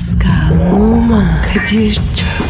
Pascal, Oman, Kadir çok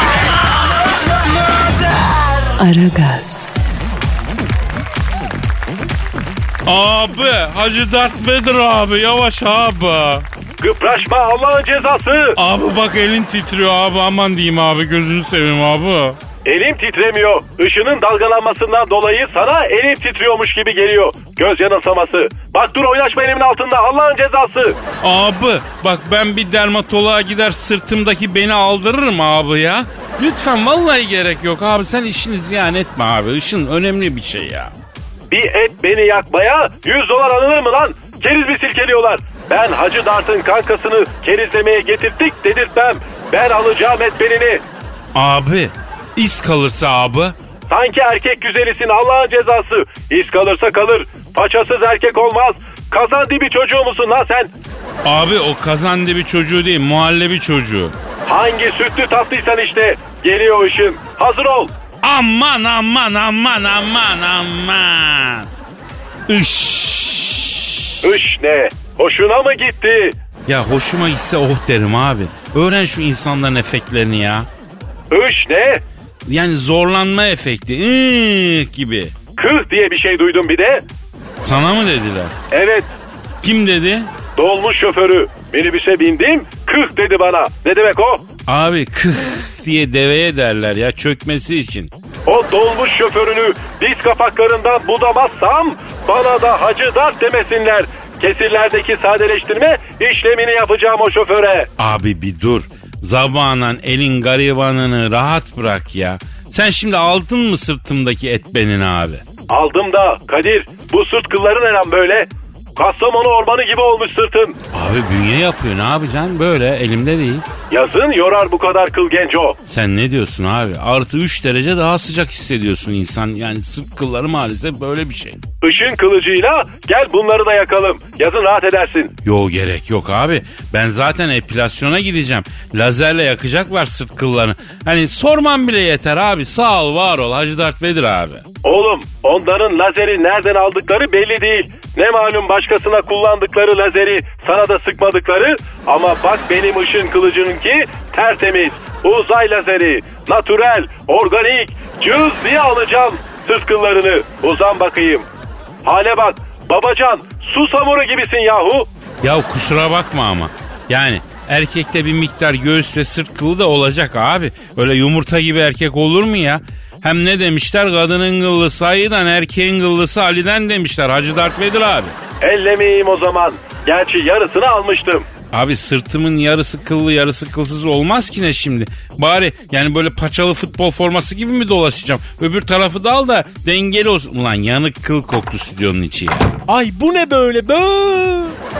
Aragaz, Abi Hacı Dert Vedir abi yavaş abi. Kıpraşma Allah'ın cezası. Abi bak elin titriyor abi aman diyeyim abi gözünü seveyim abi. Elim titremiyor. Işının dalgalanmasından dolayı sana elim titriyormuş gibi geliyor. Göz yanılsaması. Bak dur oynaşma elimin altında Allah'ın cezası. Abi bak ben bir dermatoloğa gider sırtımdaki beni aldırırım abi ya. Lütfen vallahi gerek yok abi sen işini ziyan etme abi. Işın önemli bir şey ya. Bir et beni yakmaya 100 dolar alınır mı lan? Keriz mi silkeliyorlar? Ben Hacı Dart'ın kankasını kerizlemeye getirttik dedirtmem. Ben alacağım et benini. Abi iz kalırsa abi. Sanki erkek güzelisin Allah'ın cezası. İz kalırsa kalır. Paçasız erkek olmaz. Kazan dibi çocuğu musun lan sen? Abi o kazan bir çocuğu değil muhallebi çocuğu. Hangi sütlü tatlıysan işte. Geliyor ışın. Hazır ol. Aman aman aman aman aman. Iş. Iş ne? Hoşuna mı gitti? Ya hoşuma gitse oh derim abi. Öğren şu insanların efektlerini ya. Iş ne? Yani zorlanma efekti. Iıık gibi. Kıh diye bir şey duydum bir de. Sana mı dediler? Evet Kim dedi? dolmuş şoförü. Minibüse bindim kıh dedi bana. Ne demek o? Abi kıh diye deveye derler ya çökmesi için. O dolmuş şoförünü diz kapaklarından budamazsam bana da hacı dert demesinler. Kesirlerdeki sadeleştirme işlemini yapacağım o şoföre. Abi bir dur. Zabanan elin garibanını rahat bırak ya. Sen şimdi aldın mı sırtımdaki et benin abi? Aldım da Kadir bu sırt kılları ne lan böyle? Kastamonu ormanı gibi olmuş sırtın. Abi bünye yapıyor ne yapacaksın böyle elimde değil. Yazın yorar bu kadar kıl genco. Sen ne diyorsun abi? Artı 3 derece daha sıcak hissediyorsun insan. Yani sırt kılları maalesef böyle bir şey. Işın kılıcıyla gel bunları da yakalım. Yazın rahat edersin. Yo gerek yok abi. Ben zaten epilasyona gideceğim. Lazerle yakacaklar sırt kıllarını. Hani sormam bile yeter abi. Sağ ol var ol Hacı Dert Vedir abi. Oğlum onların lazeri nereden aldıkları belli değil. Ne malum başkasına kullandıkları lazeri sana da sıkmadıkları ama bak benim ışın kılıcınınki tertemiz. Uzay lazeri, natürel, organik, cız diye alacağım sırt kıllarını. Uzan bakayım. Hale bak babacan su samuru gibisin yahu. Ya kusura bakma ama. Yani erkekte bir miktar göğüs ve sırt kılı da olacak abi. Öyle yumurta gibi erkek olur mu ya? Hem ne demişler kadının kıllısı ayıdan erkeğin kıllısı Ali'den demişler Hacı Dert Vedir abi. Ellemeyeyim o zaman. Gerçi yarısını almıştım. Abi sırtımın yarısı kıllı yarısı kılsız olmaz ki ne şimdi? Bari yani böyle paçalı futbol forması gibi mi dolaşacağım? Öbür tarafı da al da dengeli olsun. Ulan yanık kıl koktu stüdyonun içi ya. Ay bu ne böyle bö?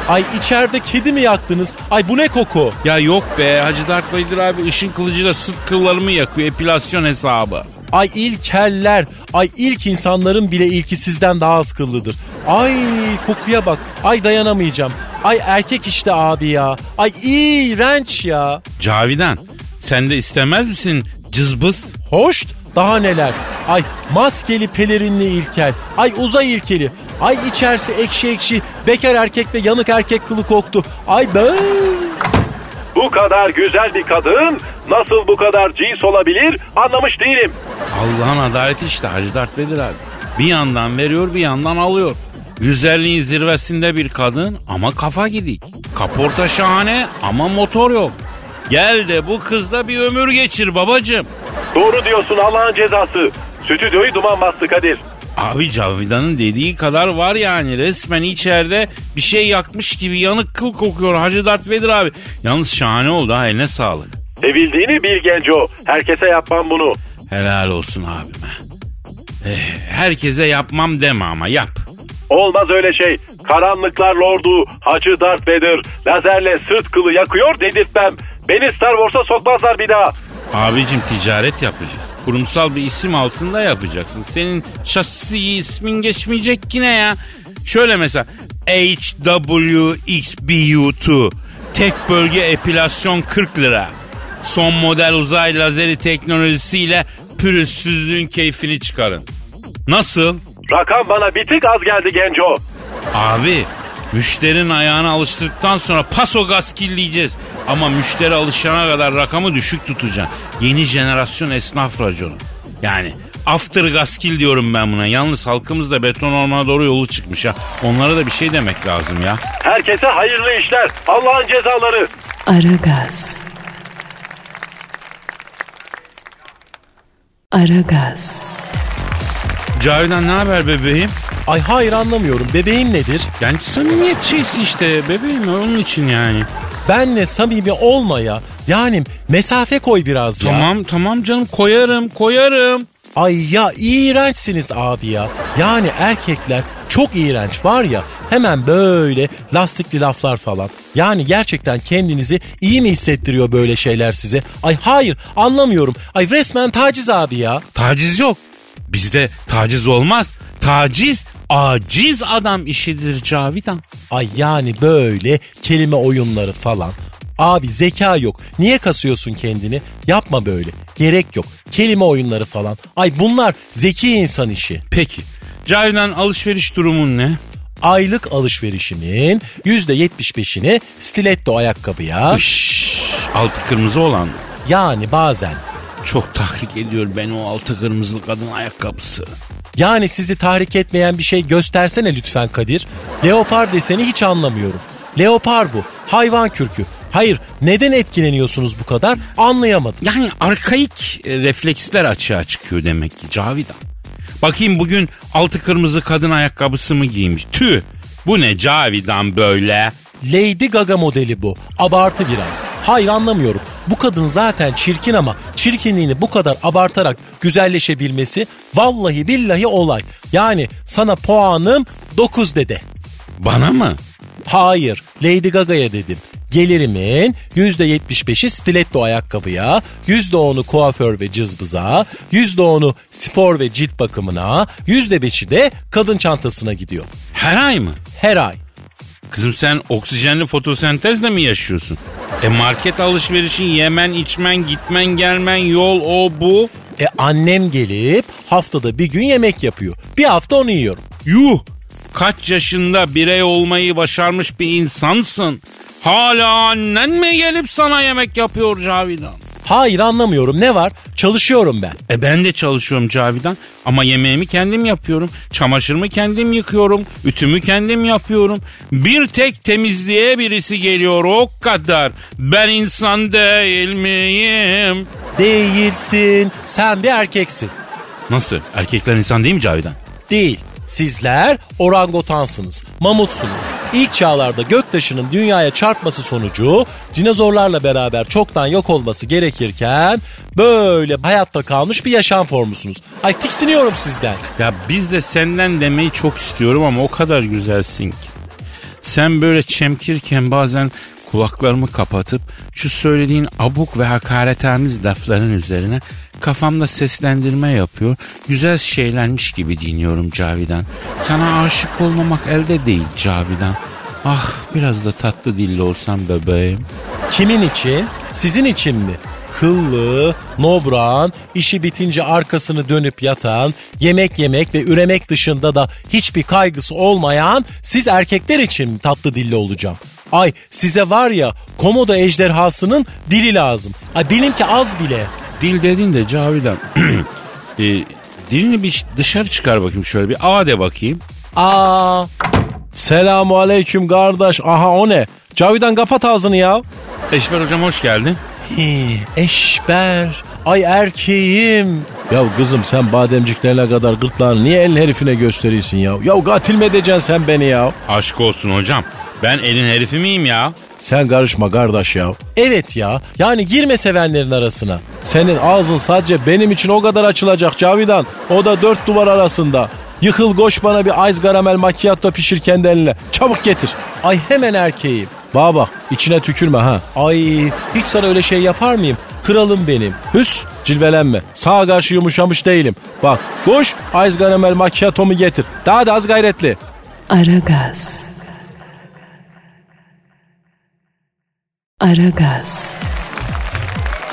Ay içeride kedi mi yaktınız? Ay bu ne koku? Ya yok be Hacı Dert Vedir abi ışın kılıcıyla sırt kıllarımı yakıyor epilasyon hesabı. Ay ilkeller. Ay ilk insanların bile ilki sizden daha az kıllıdır. Ay kokuya bak. Ay dayanamayacağım. Ay erkek işte abi ya. Ay iğrenç ya. Cavidan sen de istemez misin cızbız? Hoş daha neler. Ay maskeli pelerinli ilkel. Ay uzay ilkeli. Ay içerisi ekşi ekşi. Bekar erkekle yanık erkek kılı koktu. Ay be. Bu kadar güzel bir kadın nasıl bu kadar cins olabilir anlamış değilim. Allah'ın adaleti işte Hacı Dert Vedir abi. Bir yandan veriyor bir yandan alıyor. Güzelliğin zirvesinde bir kadın ama kafa gidik. Kaporta şahane ama motor yok. Gel de bu kızla bir ömür geçir babacım. Doğru diyorsun Allah'ın cezası. Stüdyoyu duman bastı Kadir. Abi Cavidan'ın dediği kadar var yani resmen içeride bir şey yakmış gibi yanık kıl kokuyor Hacı Dert Vedir abi. Yalnız şahane oldu ha eline sağlık. Sevildiğini bil genco. Herkese yapmam bunu. Helal olsun abime. Eh, herkese yapmam deme ama yap. Olmaz öyle şey. Karanlıklar lordu Hacı Darth Vader lazerle sırt kılı yakıyor dedirtmem. Beni Star Wars'a sokmazlar bir daha. Abicim ticaret yapacağız. Kurumsal bir isim altında yapacaksın. Senin şahsi ismin geçmeyecek yine ya. Şöyle mesela HWXBU2 tek bölge epilasyon 40 lira. Son model uzay lazeri teknolojisiyle pürüzsüzlüğün keyfini çıkarın. Nasıl? Rakam bana bir tık az geldi Genco. Abi müşterinin ayağına alıştırdıktan sonra paso gaz kirleyeceğiz. Ama müşteri alışana kadar rakamı düşük tutacaksın. Yeni jenerasyon esnaf raconu. Yani after gaskill diyorum ben buna. Yalnız halkımız da beton ormana doğru yolu çıkmış ha. Onlara da bir şey demek lazım ya. Herkese hayırlı işler. Allah'ın cezaları. Aragaz. Aragaz. Cavidan ne haber bebeğim? Ay hayır anlamıyorum. Bebeğim nedir? Yani samimiyet şeysi işte bebeğim onun için yani. Benle samimi olmaya. Yani mesafe koy biraz ya. Tamam tamam canım koyarım koyarım. Ay ya iğrençsiniz abi ya. Yani erkekler çok iğrenç var ya hemen böyle lastikli laflar falan. Yani gerçekten kendinizi iyi mi hissettiriyor böyle şeyler size? Ay hayır anlamıyorum. Ay resmen taciz abi ya. Taciz yok. Bizde taciz olmaz. Taciz aciz adam işidir Cavidan. Ay yani böyle kelime oyunları falan. Abi zeka yok. Niye kasıyorsun kendini? Yapma böyle. Gerek yok. Kelime oyunları falan. Ay bunlar zeki insan işi. Peki. Cavidan alışveriş durumun ne? Aylık alışverişimin %75'ini stiletto ayakkabıya Şşş, altı kırmızı olan. yani bazen Çok tahrik ediyor beni o altı kırmızılı kadın ayakkabısı. Yani sizi tahrik etmeyen bir şey göstersene lütfen Kadir. Leopar deseni hiç anlamıyorum. Leopar bu. Hayvan kürkü. Hayır neden etkileniyorsunuz bu kadar anlayamadım. Yani arkaik e, refleksler açığa çıkıyor demek ki Cavidan. Bakayım bugün altı kırmızı kadın ayakkabısı mı giymiş? Tüh bu ne Cavidan böyle? Lady Gaga modeli bu. Abartı biraz. Hayır anlamıyorum. Bu kadın zaten çirkin ama çirkinliğini bu kadar abartarak güzelleşebilmesi vallahi billahi olay. Yani sana puanım 9 dede. Bana mı? Hayır Lady Gaga'ya dedim. Gelirimin %75'i stiletto ayakkabıya, %10'u kuaför ve cızbıza, %10'u spor ve cilt bakımına, %5'i de kadın çantasına gidiyor. Her ay mı? Her ay. Kızım sen oksijenli fotosentezle mi yaşıyorsun? E market alışverişin yemen, içmen, gitmen, gelmen, yol o bu. E annem gelip haftada bir gün yemek yapıyor. Bir hafta onu yiyorum. Yuh! Kaç yaşında birey olmayı başarmış bir insansın. Hala annen mi gelip sana yemek yapıyor Cavidan? Hayır anlamıyorum ne var? Çalışıyorum ben. E ben de çalışıyorum Cavidan ama yemeğimi kendim yapıyorum. Çamaşırımı kendim yıkıyorum. Ütümü kendim yapıyorum. Bir tek temizliğe birisi geliyor o kadar. Ben insan değil miyim? Değilsin. Sen bir erkeksin. Nasıl? Erkekler insan değil mi Cavidan? Değil. Sizler orangotansınız, mamutsunuz. İlk çağlarda göktaşının dünyaya çarpması sonucu dinozorlarla beraber çoktan yok olması gerekirken böyle hayatta kalmış bir yaşam formusunuz. Ay tiksiniyorum sizden. Ya biz de senden demeyi çok istiyorum ama o kadar güzelsin ki. Sen böyle çemkirken bazen kulaklarımı kapatıp şu söylediğin abuk ve hakaretamiz lafların üzerine kafamda seslendirme yapıyor. Güzel şeylermiş gibi dinliyorum Cavidan. Sana aşık olmamak elde değil Cavidan. Ah biraz da tatlı dilli olsam bebeğim. Kimin için? Sizin için mi? Kıllı, nobran, işi bitince arkasını dönüp yatan, yemek yemek ve üremek dışında da hiçbir kaygısı olmayan siz erkekler için tatlı dilli olacağım? Ay size var ya komodo ejderhasının dili lazım. Ay benimki az bile. Dil dedin de Cavidan. e, dilini bir dışarı çıkar bakayım şöyle bir A de bakayım. Aa. Selamu aleyküm kardeş. Aha o ne? Cavidan kapat ağzını ya. Eşber hocam hoş geldin. Hii, eşber. Ay erkeğim. Ya kızım sen bademciklerine kadar gırtlağını niye elin herifine gösteriyorsun ya? Ya katil mi edeceksin sen beni ya? Aşk olsun hocam. Ben elin herifi miyim ya? Sen karışma kardeş ya. Evet ya. Yani girme sevenlerin arasına. Senin ağzın sadece benim için o kadar açılacak Cavidan. O da dört duvar arasında. Yıkıl koş bana bir ice caramel macchiato pişir kendi eline. Çabuk getir. Ay hemen erkeğim. Bana bak içine tükürme ha. Ay hiç sana öyle şey yapar mıyım? Kralım benim. Hüs cilvelenme. Sağa karşı yumuşamış değilim. Bak koş Ice Caramel Macchiato'mu getir. Daha da az gayretli. Aragaz. Aragaz.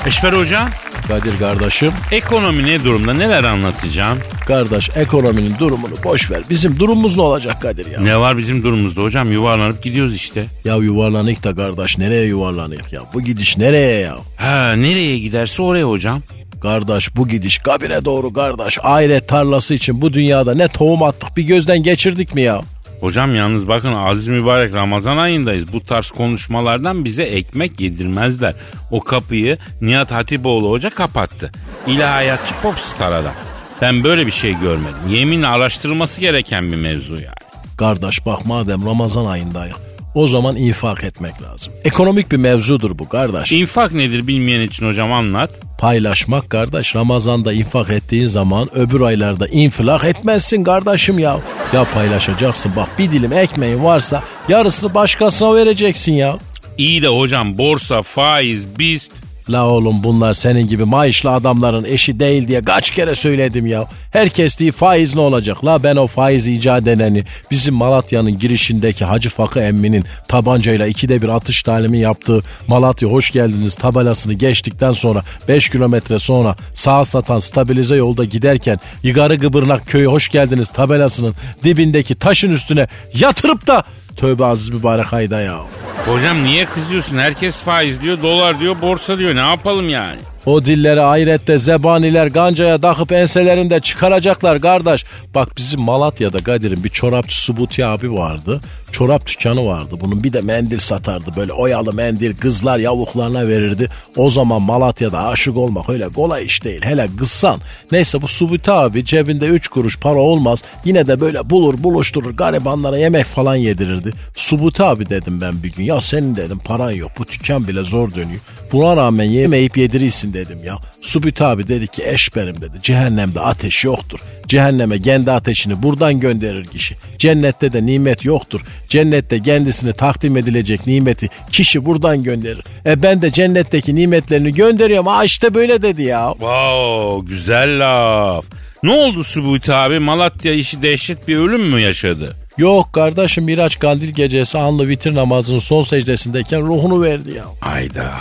Eşber hocam Kadir kardeşim. ekonomi ne durumda neler anlatacağım? Kardeş ekonominin durumunu boş ver. Bizim durumumuz ne olacak Kadir ya? Ne var bizim durumumuzda hocam yuvarlanıp gidiyoruz işte. Ya yuvarlanık da kardeş nereye yuvarlanık ya? Bu gidiş nereye ya? Ha nereye giderse oraya hocam. Kardeş bu gidiş kabire doğru kardeş. Ahiret tarlası için bu dünyada ne tohum attık bir gözden geçirdik mi ya? Hocam yalnız bakın aziz mübarek Ramazan ayındayız. Bu tarz konuşmalardan bize ekmek yedirmezler. O kapıyı Nihat Hatipoğlu Hoca kapattı. İlahiyatçı popstar adam. Ben böyle bir şey görmedim. Yeminle araştırılması gereken bir mevzu yani. Kardeş bak madem Ramazan ayındayız. O zaman infak etmek lazım. Ekonomik bir mevzudur bu kardeş. İnfak nedir bilmeyen için hocam anlat. Paylaşmak kardeş. Ramazanda infak ettiğin zaman öbür aylarda infilak etmezsin kardeşim ya. Ya paylaşacaksın bak bir dilim ekmeğin varsa yarısını başkasına vereceksin ya. İyi de hocam borsa, faiz, BIST La oğlum bunlar senin gibi maaşlı adamların eşi değil diye kaç kere söyledim ya. Herkes diye faiz ne olacak? La ben o faiz icat edeni bizim Malatya'nın girişindeki Hacı Fakı emminin tabancayla ikide bir atış talimi yaptığı Malatya hoş geldiniz tabelasını geçtikten sonra 5 kilometre sonra sağ satan stabilize yolda giderken Yıgarı Gıbırnak köyü hoş geldiniz tabelasının dibindeki taşın üstüne yatırıp da tövbe aziz mübarek ayda ya. Hocam niye kızıyorsun? Herkes faiz diyor, dolar diyor, borsa diyor. Ne yapalım yani? O dilleri ahirette zebaniler gancaya takıp enselerinde çıkaracaklar kardeş. Bak bizim Malatya'da Kadir'in bir çorapçı Subuti abi vardı. Çorap dükkanı vardı. Bunun bir de mendil satardı. Böyle oyalı mendil kızlar yavuklarına verirdi. O zaman Malatya'da aşık olmak öyle kolay iş değil. Hele kızsan. Neyse bu Subuti abi cebinde 3 kuruş para olmaz. Yine de böyle bulur buluşturur garibanlara yemek falan yedirirdi. Subuti abi dedim ben bir gün. Ya senin dedim paran yok. Bu dükkan bile zor dönüyor. Buna rağmen yemeyip yedirirsin dedim ya. Subüt abi dedi ki eşberim dedi. Cehennemde ateş yoktur. Cehenneme kendi ateşini buradan gönderir kişi. Cennette de nimet yoktur. Cennette kendisine takdim edilecek nimeti kişi buradan gönderir. E ben de cennetteki nimetlerini gönderiyorum. Ha işte böyle dedi ya. Wow, güzel laf. Ne oldu Subuti abi? Malatya işi dehşet bir ölüm mü yaşadı? Yok kardeşim Miraç Kandil gecesi anlı vitir namazının son secdesindeyken ruhunu verdi ya. Ayda.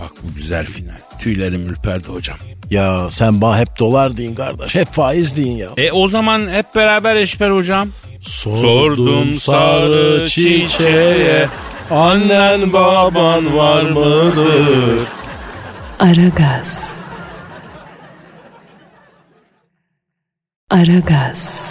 Bak bu güzel final. Tüylerim ürperdi hocam. Ya sen bana hep dolar deyin kardeş. Hep faiz deyin ya. E o zaman hep beraber Eşber hocam. Sordum sarı çiçeğe annen baban var mıdır? Aragaz. Aragaz.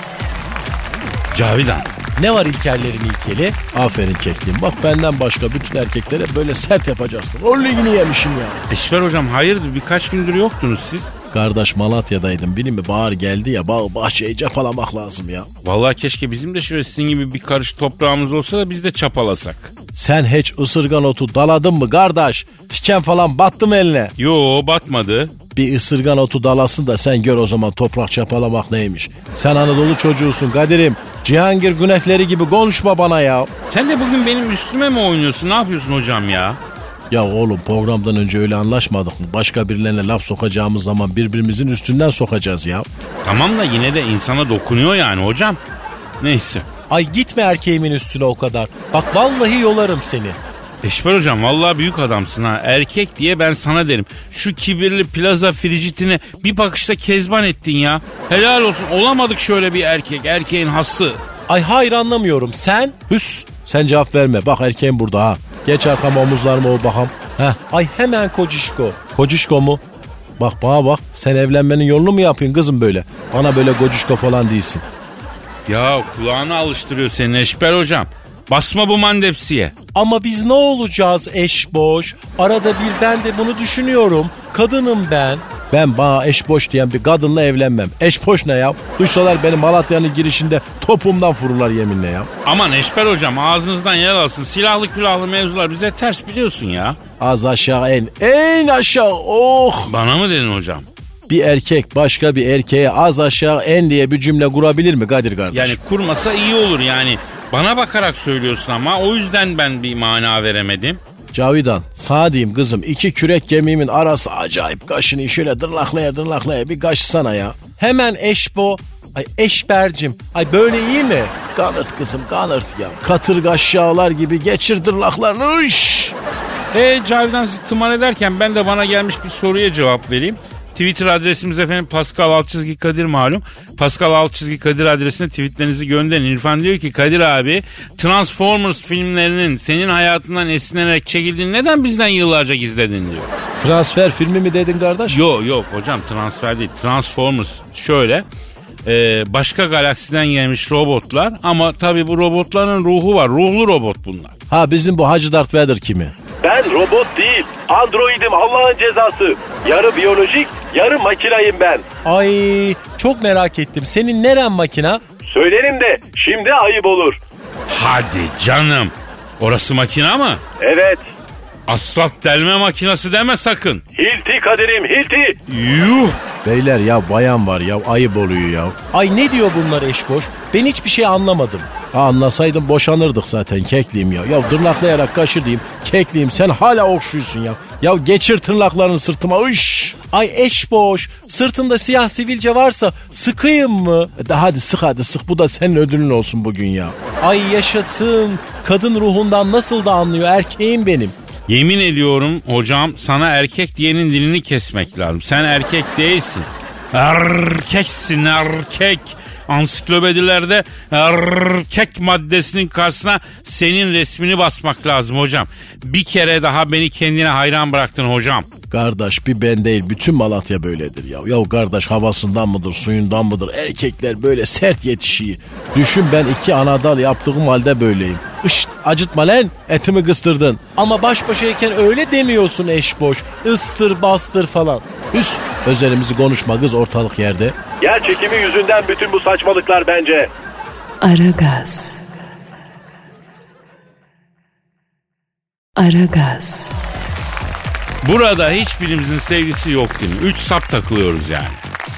Cavidan. Ne var ilkellerin ilkeli? Aferin kekliğim. Bak benden başka bütün erkeklere böyle sert yapacaksın. Rol ligini yemişim ya. Eşber hocam hayırdır birkaç gündür yoktunuz siz. Kardeş Malatya'daydım. Benim bir bahar geldi ya bağ bahçeyi cepalamak lazım ya. Vallahi keşke bizim de şöyle sizin gibi bir karış toprağımız olsa da biz de çapalasak. Sen hiç ısırgan otu daladın mı kardeş? Tiken falan battı mı eline? Yo batmadı. Bir ısırgan otu dalasın da sen gör o zaman toprak çapalamak neymiş. Sen Anadolu çocuğusun Kadir'im. Cihangir günekleri gibi konuşma bana ya. Sen de bugün benim üstüme mi oynuyorsun? Ne yapıyorsun hocam ya? Ya oğlum programdan önce öyle anlaşmadık mı? Başka birilerine laf sokacağımız zaman birbirimizin üstünden sokacağız ya. Tamam da yine de insana dokunuyor yani hocam. Neyse. Ay gitme erkeğimin üstüne o kadar. Bak vallahi yolarım seni. Eşber hocam vallahi büyük adamsın ha. Erkek diye ben sana derim. Şu kibirli plaza fricitini bir bakışta kezban ettin ya. Helal olsun olamadık şöyle bir erkek. Erkeğin hası. Ay hayır anlamıyorum. Sen? Hüs. Sen cevap verme. Bak erkeğim burada ha. Geç arkama omuzlarıma o bakam. Heh. Ay hemen kocişko. Kocişko mu? Bak bana bak. Sen evlenmenin yolunu mu yapıyorsun kızım böyle? Bana böyle kocişko falan değilsin. Ya kulağına alıştırıyor seni Eşber hocam. Basma bu mandepsiye. Ama biz ne olacağız eş boş? Arada bir ben de bunu düşünüyorum. Kadınım ben. Ben bana eş boş diyen bir kadınla evlenmem. Eş boş ne ya? Duysalar beni Malatya'nın girişinde topumdan vururlar yeminle ya. Aman Eşber hocam ağzınızdan yer alsın. Silahlı külahlı mevzular bize ters biliyorsun ya. Az aşağı en. En aşağı. Oh. Bana mı dedin hocam? Bir erkek başka bir erkeğe az aşağı en diye bir cümle kurabilir mi Kadir kardeş? Yani kurmasa iyi olur yani. Bana bakarak söylüyorsun ama o yüzden ben bir mana veremedim. Cavidan sağ diyeyim kızım iki kürek gemimin arası acayip kaşını şöyle dırlaklaya dırlaklaya bir kaşsana ya. Hemen eşbo Ay eşbercim. Ay böyle iyi mi? Kanırt kızım kanırt ya. Katırgaş yağlar gibi geçir dırlaklarını. Üş. E Cavidan sizi tımar ederken ben de bana gelmiş bir soruya cevap vereyim. Twitter adresimiz efendim Pascal Altçizgi Kadir malum. Pascal Altçizgi Kadir adresine tweetlerinizi gönderin. İrfan diyor ki Kadir abi Transformers filmlerinin senin hayatından esinlenerek çekildiğini neden bizden yıllarca gizledin diyor. Transfer filmi mi dedin kardeş? Yok yok hocam transfer değil. Transformers şöyle. e, başka galaksiden gelmiş robotlar ama tabii bu robotların ruhu var. Ruhlu robot bunlar. Ha bizim bu Hacı Darth Vader kimi? Ben robot değil, androidim Allah'ın cezası. Yarı biyolojik, yarı makinayım ben. Ay çok merak ettim. Senin neren makina? Söylerim de şimdi ayıp olur. Hadi canım. Orası makina mı? Evet, Asfalt delme makinası deme sakın. Hilti Kadir'im, Hilti. Yuh. Beyler ya bayan var ya ayıp oluyor ya. Ay ne diyor bunlar eşboş? Ben hiçbir şey anlamadım. Ha anlasaydım boşanırdık zaten kekliyim ya. Ya tırnaklayarak kaşır diyeyim. Kekliyim sen hala okşuyorsun ya. Ya geçir tırnaklarını sırtıma ış. Ay eşboş sırtında siyah sivilce varsa sıkayım mı? E de hadi sık hadi sık bu da senin ödülün olsun bugün ya. Ay yaşasın. Kadın ruhundan nasıl da anlıyor erkeğim benim. Yemin ediyorum hocam sana erkek diyenin dilini kesmek lazım. Sen erkek değilsin. Erkeksin erkek. Ansiklopedilerde erkek maddesinin karşısına senin resmini basmak lazım hocam. Bir kere daha beni kendine hayran bıraktın hocam. Kardeş bir ben değil bütün Malatya böyledir ya. Ya kardeş havasından mıdır suyundan mıdır erkekler böyle sert yetişiyor. Düşün ben iki anadal yaptığım halde böyleyim. Işt acıtma lan etimi kıstırdın. Ama baş başayken öyle demiyorsun eş boş. Istır bastır falan. Üst özelimizi konuşma kız ortalık yerde. Yer çekimi yüzünden bütün bu saçmalıklar bence. Aragaz. Aragaz. Burada hiçbirimizin sevgisi yok değil mi? Üç sap takılıyoruz yani.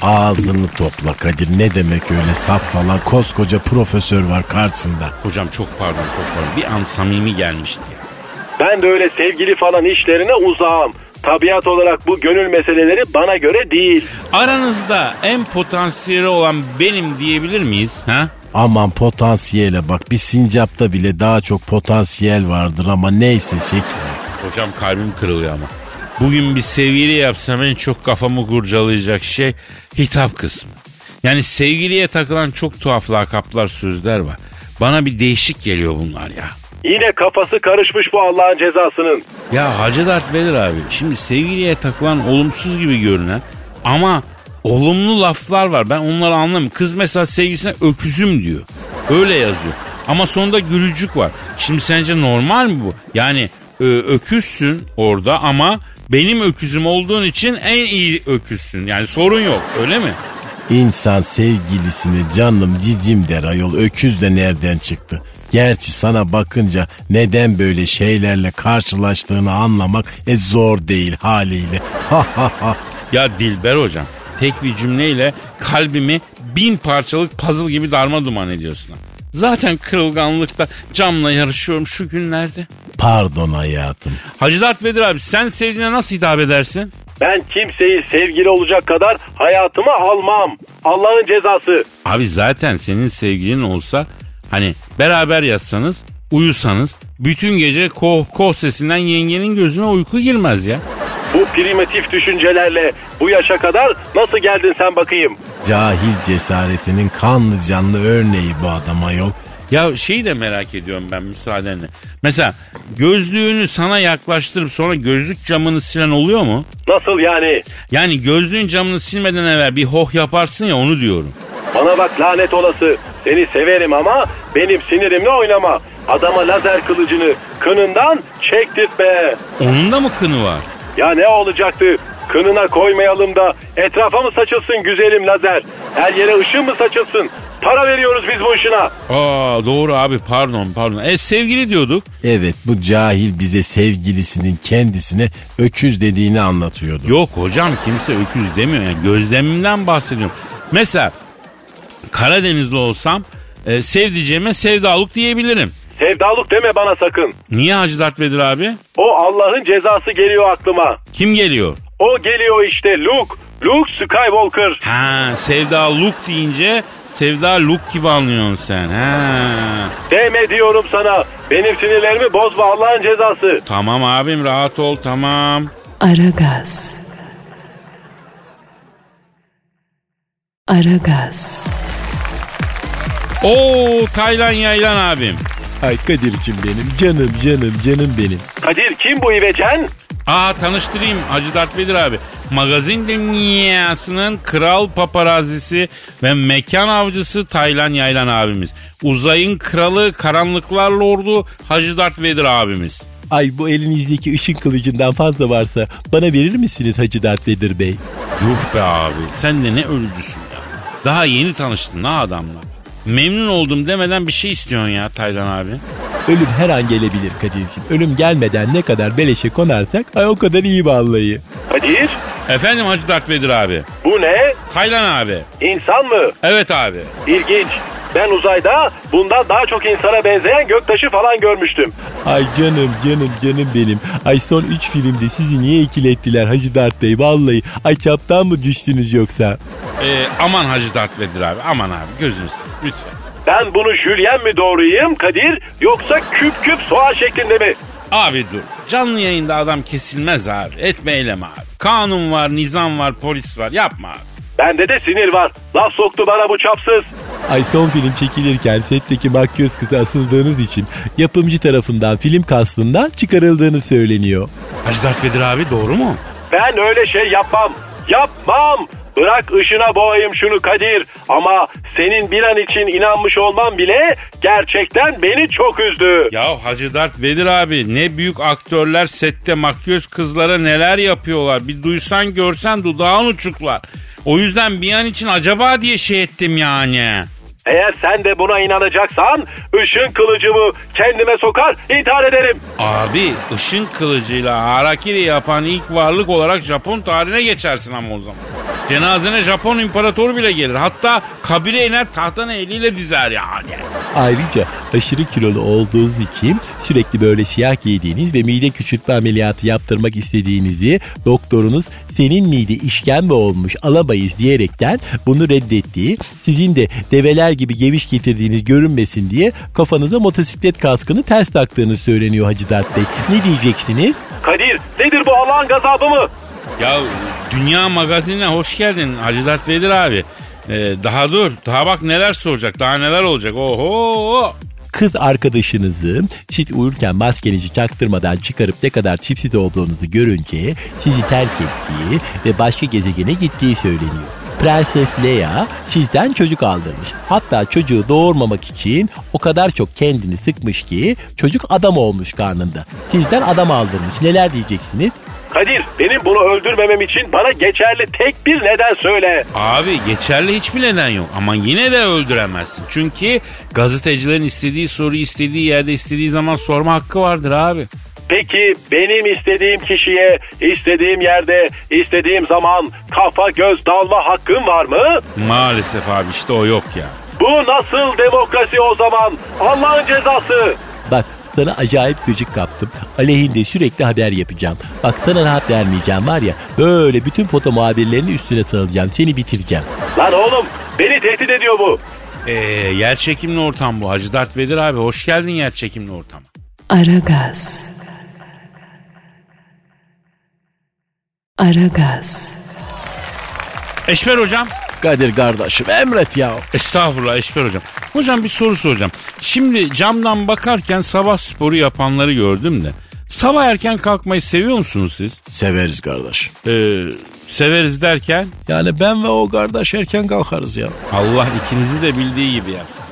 Ağzını topla Kadir ne demek öyle saf falan koskoca profesör var karşısında. Hocam çok pardon çok pardon. Bir an samimi gelmişti. Ben de öyle sevgili falan işlerine uzağım. Tabiat olarak bu gönül meseleleri bana göre değil. Aranızda en potansiyeli olan benim diyebilir miyiz? Ha? Aman potansiyele bak bir sincapta bile daha çok potansiyel vardır ama neyse şeker. Hocam kalbim kırılıyor ama. Bugün bir sevgili yapsam en çok kafamı kurcalayacak şey hitap kısmı. Yani sevgiliye takılan çok tuhaf lakaplar sözler var. Bana bir değişik geliyor bunlar ya. Yine kafası karışmış bu Allah'ın cezasının. Ya Hacı Dert Vedir abi şimdi sevgiliye takılan olumsuz gibi görünen ama olumlu laflar var. Ben onları anlamıyorum. Kız mesela sevgilisine öküzüm diyor. Öyle yazıyor. Ama sonunda gülücük var. Şimdi sence normal mi bu? Yani ö- öküzsün orada ama benim öküzüm olduğun için en iyi öküzsün. Yani sorun yok öyle mi? İnsan sevgilisine canım cicim der ayol öküz de nereden çıktı? Gerçi sana bakınca neden böyle şeylerle karşılaştığını anlamak e zor değil haliyle. Ha ha ha. Ya Dilber hocam tek bir cümleyle kalbimi bin parçalık puzzle gibi darma duman ediyorsun. Zaten kırılganlıkta camla yarışıyorum şu günlerde. Pardon hayatım. Hacı Dert Vedir abi sen sevdiğine nasıl hitap edersin? Ben kimseyi sevgili olacak kadar hayatıma almam. Allah'ın cezası. Abi zaten senin sevgilin olsa hani beraber yatsanız uyusanız bütün gece koh koh sesinden yengenin gözüne uyku girmez ya. Bu primitif düşüncelerle bu yaşa kadar nasıl geldin sen bakayım? Cahil cesaretinin kanlı canlı örneği bu adam ayol. Ya şeyi de merak ediyorum ben müsaadenle. Mesela gözlüğünü sana yaklaştırıp sonra gözlük camını silen oluyor mu? Nasıl yani? Yani gözlüğün camını silmeden evvel bir hoh yaparsın ya onu diyorum. Bana bak lanet olası. Seni severim ama benim sinirimle oynama. Adama lazer kılıcını kınından çektirtme. Onun da mı kını var? Ya ne olacaktı? Kınına koymayalım da etrafa mı saçılsın güzelim lazer? Her yere ışın mı saçılsın? Para veriyoruz biz bu ışına. Aa doğru abi pardon pardon. E sevgili diyorduk. Evet bu cahil bize sevgilisinin kendisine öküz dediğini anlatıyordu. Yok hocam kimse öküz demiyor. Yani gözlemimden bahsediyorum. Mesela Karadenizli olsam e, sevdiceğime sevdalık diyebilirim. Sevdalık deme bana sakın. Niye Hacı Dert Vedir abi? O Allah'ın cezası geliyor aklıma. Kim geliyor? O geliyor işte Luke. Luke Skywalker. Ha sevda Luke deyince sevda Luke gibi anlıyorsun sen. Ha. Deme diyorum sana. Benim sinirlerimi bozma Allah'ın cezası. Tamam abim rahat ol tamam. Aragaz. Aragaz. Oo Taylan Yaylan abim. Ay Kadir'cim benim canım canım canım benim. Kadir kim bu İvecen? Aa tanıştırayım Hacı Dert Vedir abi. Magazin dünyasının kral paparazisi ve mekan avcısı Taylan Yaylan abimiz. Uzayın kralı, karanlıklar lordu Hacı Dert Vedir abimiz. Ay bu elinizdeki ışın kılıcından fazla varsa bana verir misiniz Hacı Dert Vedir Bey? Yuh be abi sen de ne ölücüsün ya. Daha yeni tanıştın ha adamla. Memnun oldum demeden bir şey istiyorsun ya Taylan abi. Ölüm her an gelebilir Kadir'cim. Ölüm gelmeden ne kadar beleşe konarsak ay o kadar iyi vallahi. Kadir Efendim Hacı Dert Vedir abi. bu ne? Taylan abi. İnsan mı? Evet abi. İlginç. Ben uzayda bundan daha çok insana benzeyen göktaşı falan görmüştüm. Ay canım canım canım benim. Ay son 3 filmde sizi niye ikilettiler Hacı Dert Bey vallahi. Ay çaptan mı düştünüz yoksa? Ee, aman Hacı Dert Vedir abi aman abi gözünü seveyim lütfen. Ben bunu jülyen mi doğrayayım Kadir yoksa küp küp soğan şeklinde mi? Abi dur. Canlı yayında adam kesilmez abi. Etme eyleme abi. Kanun var, nizam var, polis var. Yapma abi. Bende de sinir var. Laf soktu bana bu çapsız. Ay son film çekilirken setteki makyöz kızı asıldığınız için yapımcı tarafından film kastından çıkarıldığını söyleniyor. Hacı Dert Vedir abi doğru mu? Ben öyle şey yapmam. Yapmam. Bırak ışına boğayım şunu Kadir. Ama senin bir an için inanmış olman bile gerçekten beni çok üzdü. Ya Hacı Dert Vedir abi ne büyük aktörler sette makyöz kızlara neler yapıyorlar. Bir duysan görsen dudağın uçuklar. O yüzden bir an için acaba diye şey ettim yani. Eğer sen de buna inanacaksan ışın kılıcımı kendime sokar intihar ederim. Abi ışın kılıcıyla harakiri yapan ilk varlık olarak Japon tarihine geçersin ama o zaman. Cenazene Japon imparatoru bile gelir. Hatta kabire iner tahtını eliyle dizer yani. Ayrıca aşırı kilolu olduğunuz için sürekli böyle siyah giydiğiniz ve mide küçültme ameliyatı yaptırmak istediğinizi doktorunuz senin mide işkembe olmuş alamayız diyerekten bunu reddettiği sizin de develer gibi geviş getirdiğiniz görünmesin diye kafanıza motosiklet kaskını ters taktığınız söyleniyor Hacı Dert Bey. Ne diyeceksiniz? Kadir nedir bu Allah'ın gazabı mı? Ya Dünya Magazinine hoş geldin Hacı Dert Vedir abi. Ee, daha dur. Daha bak neler soracak. Daha neler olacak. Oho. Kız arkadaşınızı siz uyurken maskenizi çaktırmadan çıkarıp ne kadar çipsiz olduğunuzu görünce sizi terk ettiği ve başka gezegene gittiği söyleniyor. Prenses Leia sizden çocuk aldırmış. Hatta çocuğu doğurmamak için o kadar çok kendini sıkmış ki çocuk adam olmuş karnında. Sizden adam aldırmış. Neler diyeceksiniz? Kadir benim bunu öldürmemem için bana geçerli tek bir neden söyle. Abi geçerli hiçbir neden yok. Ama yine de öldüremezsin. Çünkü gazetecilerin istediği soruyu istediği yerde istediği zaman sorma hakkı vardır abi. Peki benim istediğim kişiye, istediğim yerde, istediğim zaman kafa göz dalma hakkım var mı? Maalesef abi işte o yok ya. Bu nasıl demokrasi o zaman? Allah'ın cezası. Bak sana acayip gıcık kaptım. Aleyhinde sürekli haber yapacağım. Bak sana rahat vermeyeceğim var ya. Böyle bütün foto muhabirlerinin üstüne sarılacağım. Seni bitireceğim. Lan oğlum beni tehdit ediyor bu. Ee, yer çekimli ortam bu. Hacı Dert Vedir abi hoş geldin yer çekimli ortama. Aragaz. Aragaz. Eşver hocam. Kadir kardeşim emret ya. Estağfurullah Eşber hocam. Hocam bir soru soracağım. Şimdi camdan bakarken sabah sporu yapanları gördüm de. Sabah erken kalkmayı seviyor musunuz siz? Severiz kardeş. Ee, severiz derken Yani ben ve o kardeş erken kalkarız ya. Allah ikinizi de bildiği gibi yapsın.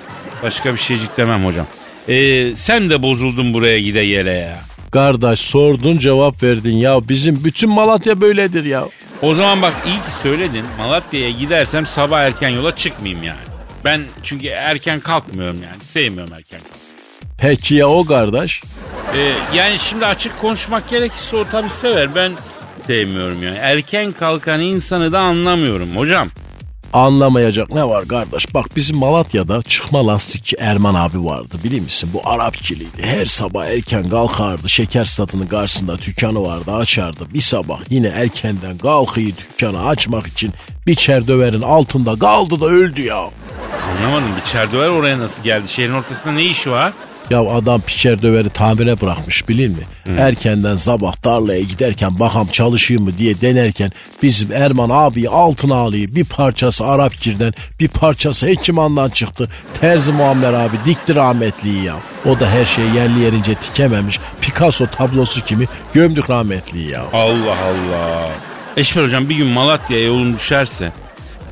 Başka bir şeycik demem hocam. Ee, sen de bozuldun buraya gide yere ya. Kardeş sordun cevap verdin ya. Bizim bütün Malatya böyledir ya. O zaman bak iyi ki söyledin. Malatya'ya gidersem sabah erken yola çıkmayayım yani. Ben çünkü erken kalkmıyorum yani. Sevmiyorum erken. Peki ya o kardeş? Ee, yani şimdi açık konuşmak gerekirse o tabii sever. Ben sevmiyorum yani. Erken kalkan insanı da anlamıyorum hocam. Anlamayacak ne var kardeş? Bak bizim Malatya'da çıkma lastikçi Erman abi vardı biliyor musun? Bu Arap kiliydi. Her sabah erken kalkardı. Şeker statının karşısında dükkanı vardı açardı. Bir sabah yine erkenden kalkıyı dükkanı açmak için bir çerdöverin altında kaldı da öldü ya. Anlamadım bir çerdover oraya nasıl geldi? Şehrin ortasında ne işi var? Ya adam piçer döveri tamire bırakmış bilir mi? Erkenden sabah tarlaya giderken bakam çalışıyor mu diye denerken bizim Erman abi altına alıyor. Bir parçası Arap kirden bir parçası Hekiman'dan çıktı. Terzi Muammer abi dikti rahmetliyi ya. O da her şeyi yerli yerince tikememiş. Picasso tablosu kimi gömdük rahmetliyi ya. Allah Allah. Eşber hocam bir gün Malatya'ya yolum düşerse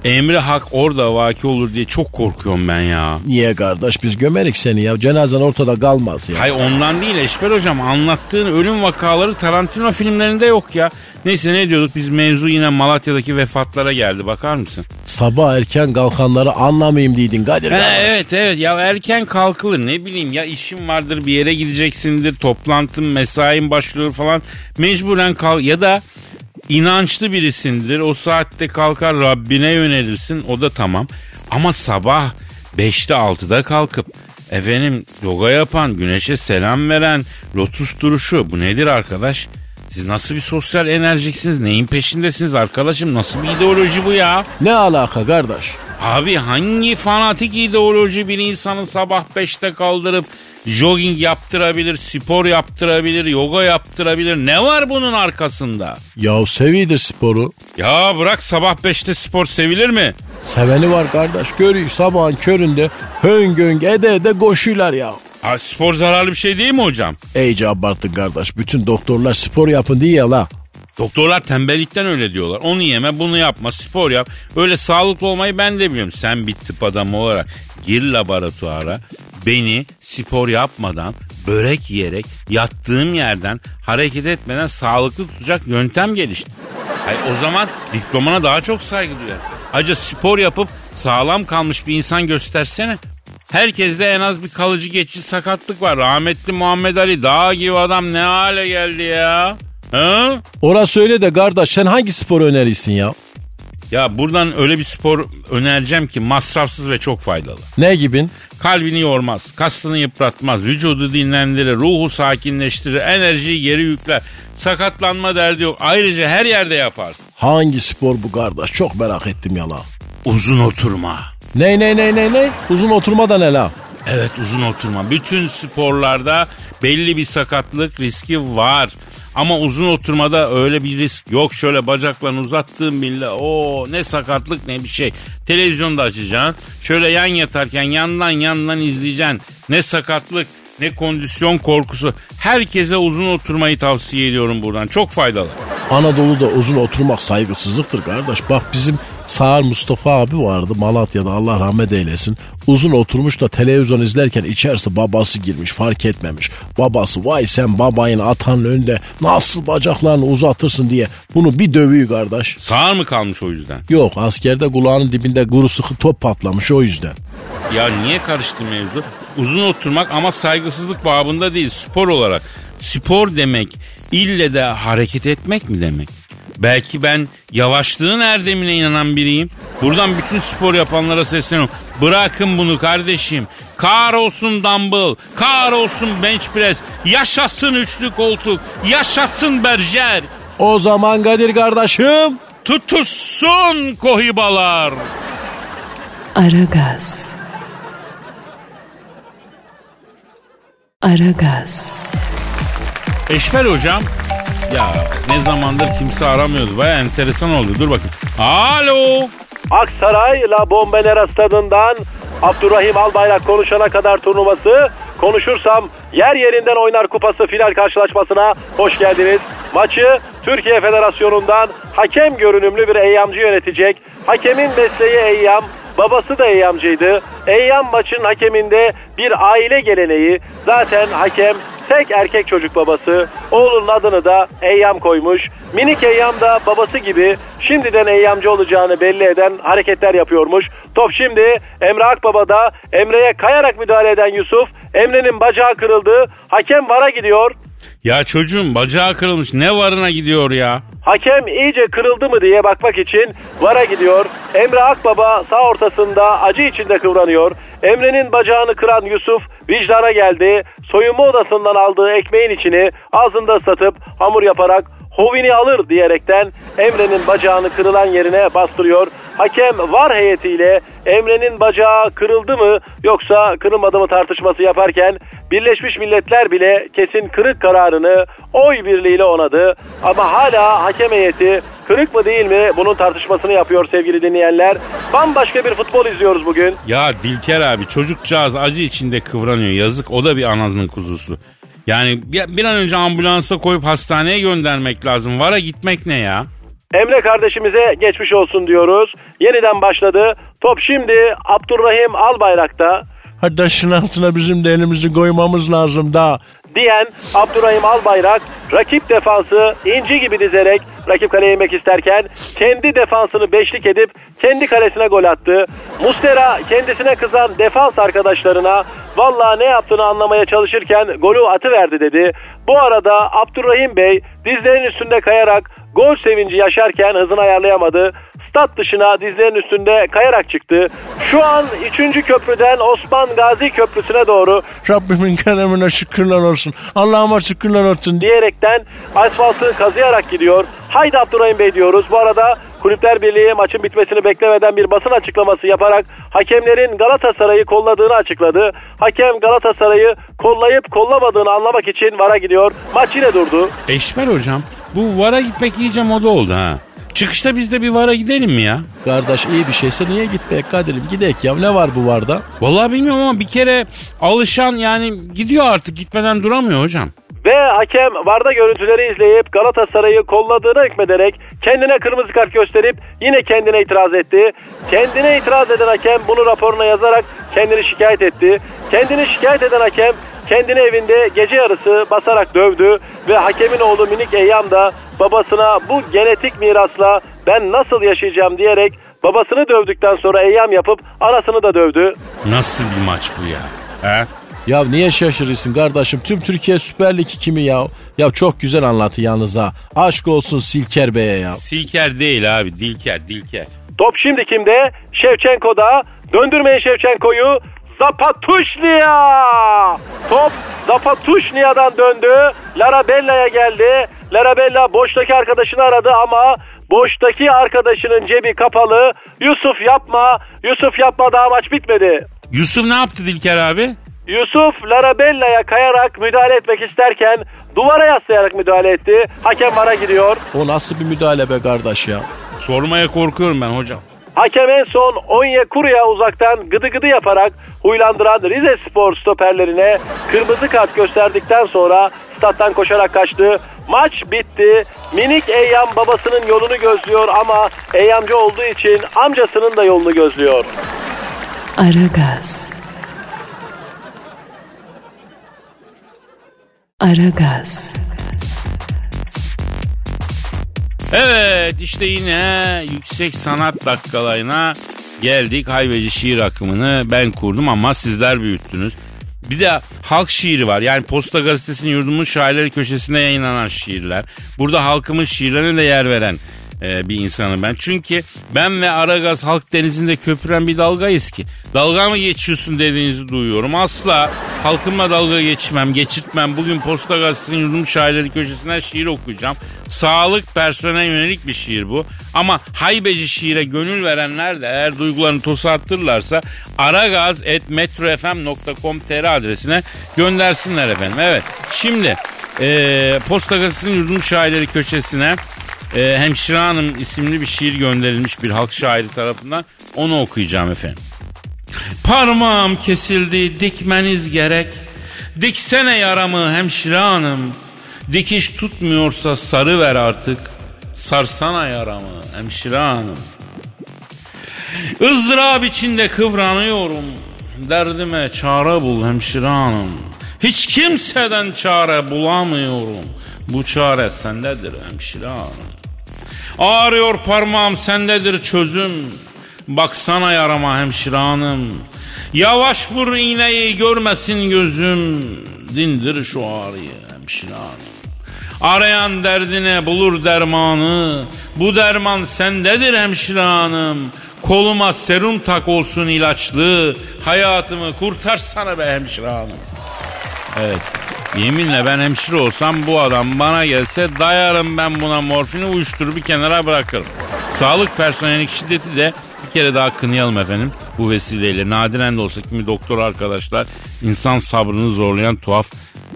Emre Hak orada vaki olur diye çok korkuyorum ben ya. Niye kardeş biz gömerik seni ya. Cenazen ortada kalmaz ya. Hay ondan değil Eşber hocam anlattığın ölüm vakaları Tarantino filmlerinde yok ya. Neyse ne diyorduk biz mevzu yine Malatya'daki vefatlara geldi bakar mısın? Sabah erken kalkanları anlamayayım diydin Kadir Ha, kardeş. evet evet ya erken kalkılır ne bileyim ya işin vardır bir yere gideceksindir toplantın mesain başlıyor falan mecburen kalk ya da inançlı birisindir o saatte kalkar Rabbine yönelirsin o da tamam ama sabah 5'te 6'da kalkıp efendim yoga yapan güneşe selam veren lotus duruşu bu nedir arkadaş? Siz nasıl bir sosyal enerjiksiniz? Neyin peşindesiniz arkadaşım? Nasıl bir ideoloji bu ya? Ne alaka kardeş? Abi hangi fanatik ideoloji bir insanı sabah 5'te kaldırıp jogging yaptırabilir, spor yaptırabilir, yoga yaptırabilir? Ne var bunun arkasında? Ya sevidir sporu. Ya bırak sabah 5'te spor sevilir mi? Seveni var kardeş. Görüyor sabahın köründe höngöng ede ede koşuyorlar ya. Ha, spor zararlı bir şey değil mi hocam? İyice abarttın kardeş. Bütün doktorlar spor yapın diye ya la. Doktorlar tembellikten öyle diyorlar. Onu yeme bunu yapma spor yap. Öyle sağlıklı olmayı ben de biliyorum. Sen bir tıp adamı olarak gir laboratuvara beni spor yapmadan börek yiyerek yattığım yerden hareket etmeden sağlıklı tutacak yöntem gelişti. Hayır, o zaman diplomana daha çok saygı duyar. Ayrıca spor yapıp sağlam kalmış bir insan göstersene. Herkeste en az bir kalıcı geçici sakatlık var. Rahmetli Muhammed Ali dağ gibi adam ne hale geldi ya. Ha? Orası öyle de kardeş sen hangi spor önerirsin ya? Ya buradan öyle bir spor önereceğim ki masrafsız ve çok faydalı. Ne gibin? Kalbini yormaz, kasını yıpratmaz, vücudu dinlendirir, ruhu sakinleştirir, enerjiyi geri yükler. Sakatlanma derdi yok. Ayrıca her yerde yaparsın. Hangi spor bu kardeş? Çok merak ettim ya la. Uzun oturma. Ne ne ne ne ne? Uzun oturma da ne la? Evet uzun oturma. Bütün sporlarda belli bir sakatlık riski var. Ama uzun oturmada öyle bir risk yok. Şöyle bacaklarını uzattığın bile o ne sakatlık ne bir şey. Televizyonda açacaksın. Şöyle yan yatarken yandan yandan izleyeceksin. Ne sakatlık ne kondisyon korkusu. Herkese uzun oturmayı tavsiye ediyorum buradan. Çok faydalı. Anadolu'da uzun oturmak saygısızlıktır kardeş. Bak bizim Sağır Mustafa abi vardı Malatya'da Allah rahmet eylesin. Uzun oturmuş da televizyon izlerken içerisi babası girmiş fark etmemiş. Babası vay sen babayın atanın önünde nasıl bacaklarını uzatırsın diye bunu bir dövüyor kardeş. Sağır mı kalmış o yüzden? Yok askerde kulağının dibinde kuru sıkı top patlamış o yüzden. Ya niye karıştı mevzu? Uzun oturmak ama saygısızlık babında değil spor olarak. Spor demek ille de hareket etmek mi demek? Belki ben yavaşlığın erdemine inanan biriyim. Buradan bütün spor yapanlara sesleniyorum. Bırakın bunu kardeşim. Kar olsun dumbbell, kar olsun bench press, yaşasın üçlü koltuk, yaşasın berjer. O zaman Kadir kardeşim Tutuşsun kohibalar. Aragaz. Aragaz. Eşber hocam. Ya ne zamandır kimse aramıyordu. Baya enteresan oldu. Dur bakayım. Alo. Aksaray La Bombonera stadından Abdurrahim Albayrak konuşana kadar turnuvası konuşursam yer yerinden oynar kupası final karşılaşmasına hoş geldiniz. Maçı Türkiye Federasyonu'ndan hakem görünümlü bir eyyamcı yönetecek. Hakemin mesleği eyyam, babası da eyyamcıydı. Eyyam maçın hakeminde bir aile geleneği. Zaten hakem tek erkek çocuk babası. Oğlunun adını da Eyyam koymuş. Minik Eyyam da babası gibi şimdiden Eyyamcı olacağını belli eden hareketler yapıyormuş. Top şimdi Emre Akbaba'da Emre'ye kayarak müdahale eden Yusuf. Emre'nin bacağı kırıldı. Hakem vara gidiyor. Ya çocuğum bacağı kırılmış ne varına gidiyor ya? Hakem iyice kırıldı mı diye bakmak için VAR'a gidiyor. Emre Akbaba sağ ortasında acı içinde kıvranıyor. Emre'nin bacağını kıran Yusuf vicdana geldi. Soyunma odasından aldığı ekmeğin içini ağzında ıslatıp hamur yaparak hovini alır diyerekten Emre'nin bacağını kırılan yerine bastırıyor. Hakem var heyetiyle Emre'nin bacağı kırıldı mı yoksa kırılmadı mı tartışması yaparken Birleşmiş Milletler bile kesin kırık kararını oy birliğiyle onadı. Ama hala hakem heyeti kırık mı değil mi bunun tartışmasını yapıyor sevgili dinleyenler. Bambaşka bir futbol izliyoruz bugün. Ya Dilker abi çocukcağız acı içinde kıvranıyor yazık o da bir anasının kuzusu. Yani bir, an önce ambulansa koyup hastaneye göndermek lazım. Vara gitmek ne ya? Emre kardeşimize geçmiş olsun diyoruz. Yeniden başladı. Top şimdi Abdurrahim Albayrak'ta. Hadi taşın altına bizim de elimizi koymamız lazım da. diyen Abdurrahim Albayrak rakip defansı inci gibi dizerek rakip kaleye inmek isterken kendi defansını beşlik edip kendi kalesine gol attı. Mustera kendisine kızan defans arkadaşlarına valla ne yaptığını anlamaya çalışırken golü atıverdi dedi. Bu arada Abdurrahim Bey dizlerin üstünde kayarak gol sevinci yaşarken hızını ayarlayamadı. Stat dışına dizlerin üstünde kayarak çıktı. Şu an 3. köprüden Osman Gazi Köprüsü'ne doğru Rabbimin keremine şükürler olsun. Allah'ıma şükürler olsun. diyerekten asfaltı kazıyarak gidiyor. Haydi Abdurrahim Bey diyoruz. Bu arada Kulüpler Birliği maçın bitmesini beklemeden bir basın açıklaması yaparak hakemlerin Galatasaray'ı kolladığını açıkladı. Hakem Galatasaray'ı kollayıp kollamadığını anlamak için VAR'a gidiyor. Maç yine durdu. Eşber hocam bu vara gitmek iyice moda oldu ha. Çıkışta biz de bir vara gidelim mi ya? Kardeş iyi bir şeyse niye gitmeyek Kadir'im gidek ya ne var bu varda? Vallahi bilmiyorum ama bir kere alışan yani gidiyor artık gitmeden duramıyor hocam. Ve hakem VAR'da görüntüleri izleyip Galatasaray'ı kolladığına hükmederek kendine kırmızı kart gösterip yine kendine itiraz etti. Kendine itiraz eden hakem bunu raporuna yazarak kendini şikayet etti. Kendini şikayet eden hakem kendini evinde gece yarısı basarak dövdü ve hakemin oğlu minik Eyyam da babasına bu genetik mirasla ben nasıl yaşayacağım diyerek babasını dövdükten sonra Eyyam yapıp anasını da dövdü. Nasıl bir maç bu ya? He? Ya niye şaşırırsın kardeşim? Tüm Türkiye Süper Lig kimi ya? Ya çok güzel anlattı yalnız ha. Aşk olsun Silker Bey'e ya. Silker değil abi dilker dilker. Top şimdi kimde? Şevçenko'da. Döndürmeyin Şevçenko'yu. Zapatuşnia! Top Zapatuşnia'dan döndü. Larabella'ya geldi. Larabella boştaki arkadaşını aradı ama boştaki arkadaşının cebi kapalı. Yusuf yapma. Yusuf yapma daha maç bitmedi. Yusuf ne yaptı Dilker abi? Yusuf Larabella'ya kayarak müdahale etmek isterken duvara yaslayarak müdahale etti. Hakem vara gidiyor. O nasıl bir müdahale be kardeş ya? Sormaya korkuyorum ben hocam. Hakem en son Onyekuru'ya uzaktan gıdı gıdı yaparak huylandıran Rize Spor stoperlerine kırmızı kart gösterdikten sonra stat'tan koşarak kaçtı. Maç bitti. Minik Eyyam babasının yolunu gözlüyor ama Eyyamcı olduğu için amcasının da yolunu gözlüyor. Aragaz. Aragaz. Evet işte yine yüksek sanat dakikalarına geldik. Hayveci şiir akımını ben kurdum ama sizler büyüttünüz. Bir de halk şiiri var. Yani Posta Gazetesi'nin yurdumun şairleri köşesinde yayınlanan şiirler. Burada halkımın şiirlerine de yer veren e, bir insanım ben. Çünkü ben ve Aragaz halk denizinde köpüren bir dalgayız ki. Dalga mı geçiyorsun dediğinizi duyuyorum. Asla halkımla dalga geçmem, geçirtmem. Bugün Posta Gazetesi'nin yurdumun şairleri köşesinden şiir okuyacağım. Sağlık personeline yönelik bir şiir bu. Ama haybeci şiire gönül verenler de eğer duygularını tosartırlarsa aragaz.metrofm.com.tr adresine göndersinler efendim. Evet şimdi e, Posta Gazetesi'nin yurdum şairleri köşesine e, Hemşire Hanım isimli bir şiir gönderilmiş bir halk şairi tarafından onu okuyacağım efendim. Parmağım kesildi dikmeniz gerek. Diksene yaramı hemşire hanım. Dikiş tutmuyorsa sarı ver artık. Sarsana yaramı hemşire hanım. ızdırap içinde kıvranıyorum. Derdime çare bul hemşire hanım. Hiç kimseden çare bulamıyorum. Bu çare sendedir hemşire hanım. Ağrıyor parmağım sendedir çözüm. Baksana yarama hemşire hanım. Yavaş vur iğneyi görmesin gözüm. Dindir şu ağrıyı hemşire hanım. Arayan derdine bulur dermanı. Bu derman sendedir hemşire hanım. Koluma serum tak olsun ilaçlı. Hayatımı kurtarsana be hemşire hanım. Evet. Yeminle ben hemşire olsam bu adam bana gelse dayarım ben buna morfini uyuşturup bir kenara bırakırım. Sağlık personeli şiddeti de bir kere daha kınayalım efendim. Bu vesileyle nadiren de olsa kimi doktor arkadaşlar insan sabrını zorlayan tuhaf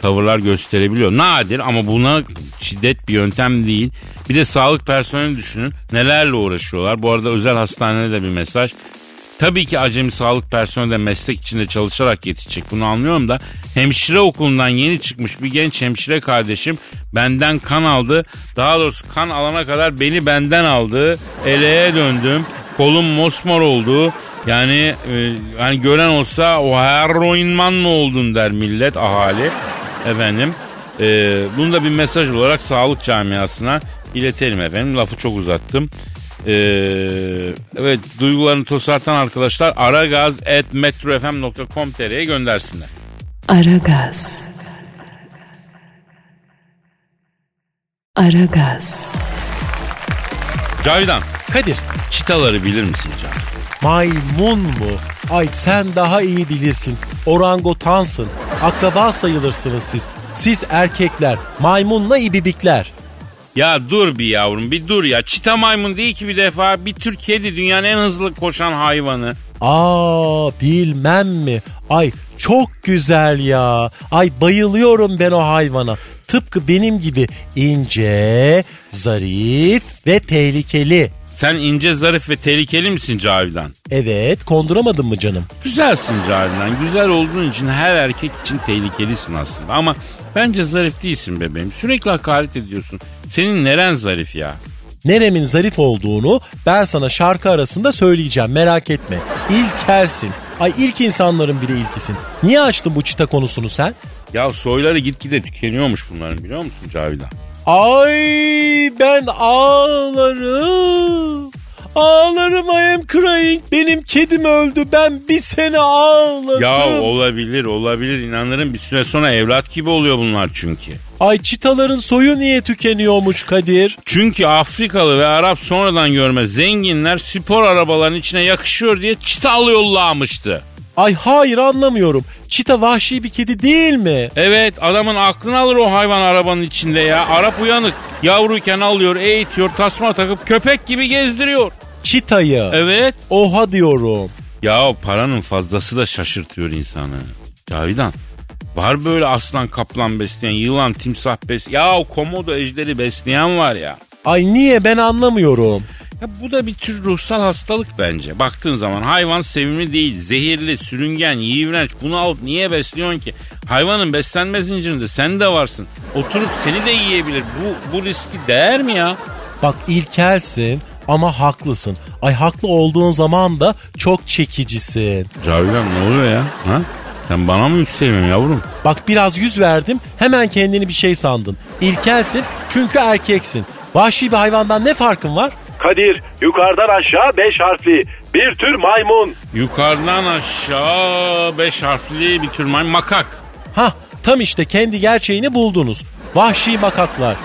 tavırlar gösterebiliyor. Nadir ama buna şiddet bir yöntem değil. Bir de sağlık personeli düşünün nelerle uğraşıyorlar. Bu arada özel hastanede de bir mesaj. Tabii ki acemi sağlık personeli de meslek içinde çalışarak yetişecek bunu anlıyorum da hemşire okulundan yeni çıkmış bir genç hemşire kardeşim benden kan aldı. Daha doğrusu kan alana kadar beni benden aldı. Eleğe döndüm. Kolum mosmor oldu. Yani e, hani gören olsa o heroinman mı oldun der millet ahali. Efendim e, bunu da bir mesaj olarak sağlık camiasına iletelim efendim. Lafı çok uzattım. Ee, evet duygularını tosartan arkadaşlar aragaz.metrofm.com.tr'ye göndersinler. Aragaz. Aragaz. Cavidan Kadir çitaları bilir misin Can? maymun mu? Ay sen daha iyi bilirsin. Orangotansın. Akraba sayılırsınız siz. Siz erkekler. Maymunla ibibikler. Ya dur bir yavrum bir dur ya. Çita maymun değil ki bir defa bir tür kedi dünyanın en hızlı koşan hayvanı. Aa bilmem mi? Ay çok güzel ya. Ay bayılıyorum ben o hayvana. Tıpkı benim gibi ince, zarif ve tehlikeli. Sen ince zarif ve tehlikeli misin Cavidan? Evet konduramadın mı canım? Güzelsin Cavidan. Güzel olduğun için her erkek için tehlikelisin aslında. Ama bence zarif değilsin bebeğim. Sürekli hakaret ediyorsun. Senin neren zarif ya? Neremin zarif olduğunu ben sana şarkı arasında söyleyeceğim merak etme. İlkelsin. Ay ilk insanların bile ilkisin. Niye açtın bu çita konusunu sen? Ya soyları gitgide tükeniyormuş bunların biliyor musun Cavidan? Ay ben ağlarım. Ağlarım I am crying. Benim kedim öldü. Ben bir sene ağladım. Ya olabilir olabilir inanırım bir süre sonra evlat gibi oluyor bunlar çünkü. Ay çitaların soyu niye tükeniyormuş Kadir? Çünkü Afrikalı ve Arap sonradan görme zenginler spor arabaların içine yakışıyor diye çita alıyorlarmıştı. Ay hayır anlamıyorum. Çita vahşi bir kedi değil mi? Evet adamın aklını alır o hayvan arabanın içinde ya. Arap uyanık yavruyken alıyor eğitiyor tasma takıp köpek gibi gezdiriyor. Çitayı. Evet. Oha diyorum. Ya paranın fazlası da şaşırtıyor insanı. Cavidan var böyle aslan kaplan besleyen yılan timsah besleyen ya komodo ejderi besleyen var ya. Ay niye ben anlamıyorum. Ya bu da bir tür ruhsal hastalık bence. Baktığın zaman hayvan sevimli değil, zehirli, sürüngen, iğrenç. Bunu alıp niye besliyorsun ki? Hayvanın beslenme zincirinde sen de varsın. Oturup seni de yiyebilir. Bu, bu riski değer mi ya? Bak ilkelsin ama haklısın. Ay haklı olduğun zaman da çok çekicisin. Cavidan ne oluyor ya? Ha? Sen bana mı yükseliyorsun yavrum? Bak biraz yüz verdim hemen kendini bir şey sandın. İlkelsin çünkü erkeksin. Vahşi bir hayvandan ne farkın var? Kadir yukarıdan aşağı 5 harfli bir tür maymun. Yukarıdan aşağı beş harfli bir tür maymun makak. Hah tam işte kendi gerçeğini buldunuz. Vahşi makaklar.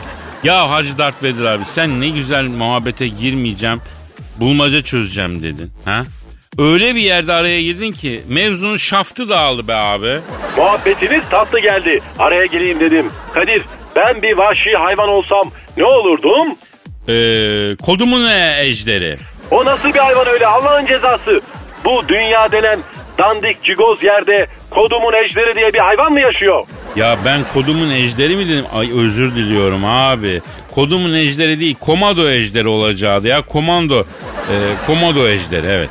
Ya Hacı Dert Vedir abi sen ne güzel muhabbete girmeyeceğim, bulmaca çözeceğim dedin. Ha? Öyle bir yerde araya girdin ki mevzunun şaftı dağıldı be abi. Muhabbetiniz tatlı geldi. Araya gireyim dedim. Kadir ben bir vahşi hayvan olsam ne olurdum? Ee, kodumun ne ejderi? O nasıl bir hayvan öyle Allah'ın cezası? Bu dünya denen dandik cigoz yerde kodumun ejderi diye bir hayvan mı yaşıyor? Ya ben kodumun ejderi mi dedim? Ay özür diliyorum abi. Kodumun ejderi değil komando ejderi olacaktı ya. Komando. E, komodo ejderi evet.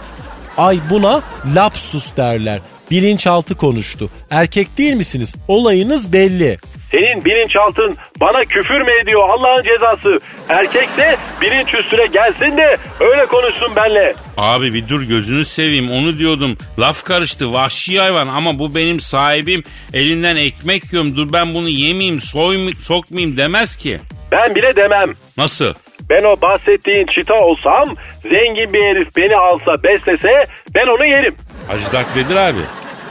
Ay buna lapsus derler. Bilinçaltı konuştu. Erkek değil misiniz? Olayınız belli. Senin bilinçaltın bana küfür mü ediyor Allah'ın cezası? Erkekse bilinç üstüne gelsin de öyle konuşsun benle. Abi bir dur gözünü seveyim onu diyordum. Laf karıştı vahşi hayvan ama bu benim sahibim. Elinden ekmek yiyorum dur ben bunu yemeyeyim soymayayım sokmayayım demez ki. Ben bile demem. Nasıl? Ben o bahsettiğin çita olsam zengin bir herif beni alsa beslese ben onu yerim. Hacı Dert Vedir abi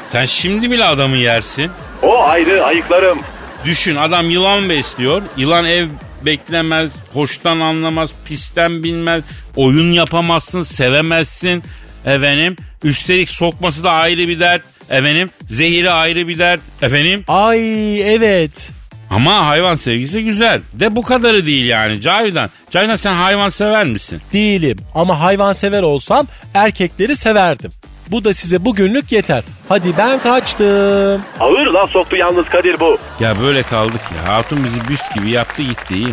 sen şimdi bile adamı yersin. O ayrı ayıklarım. Düşün adam yılan besliyor. Yılan ev beklemez, hoştan anlamaz, pisten bilmez, oyun yapamazsın, sevemezsin. Efendim üstelik sokması da ayrı bir dert. Efendim zehiri ayrı bir dert. Efendim Ay evet. ama hayvan sevgisi güzel. De bu kadarı değil yani Cavidan. Cavidan sen hayvan sever misin? Değilim ama hayvan sever olsam erkekleri severdim. Bu da size bugünlük yeter. Hadi ben kaçtım. Ağır laf soktu yalnız Kadir bu. Ya böyle kaldık ya. Hatun bizi büst gibi yaptı gitti iyi mi?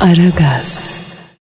Aragaz.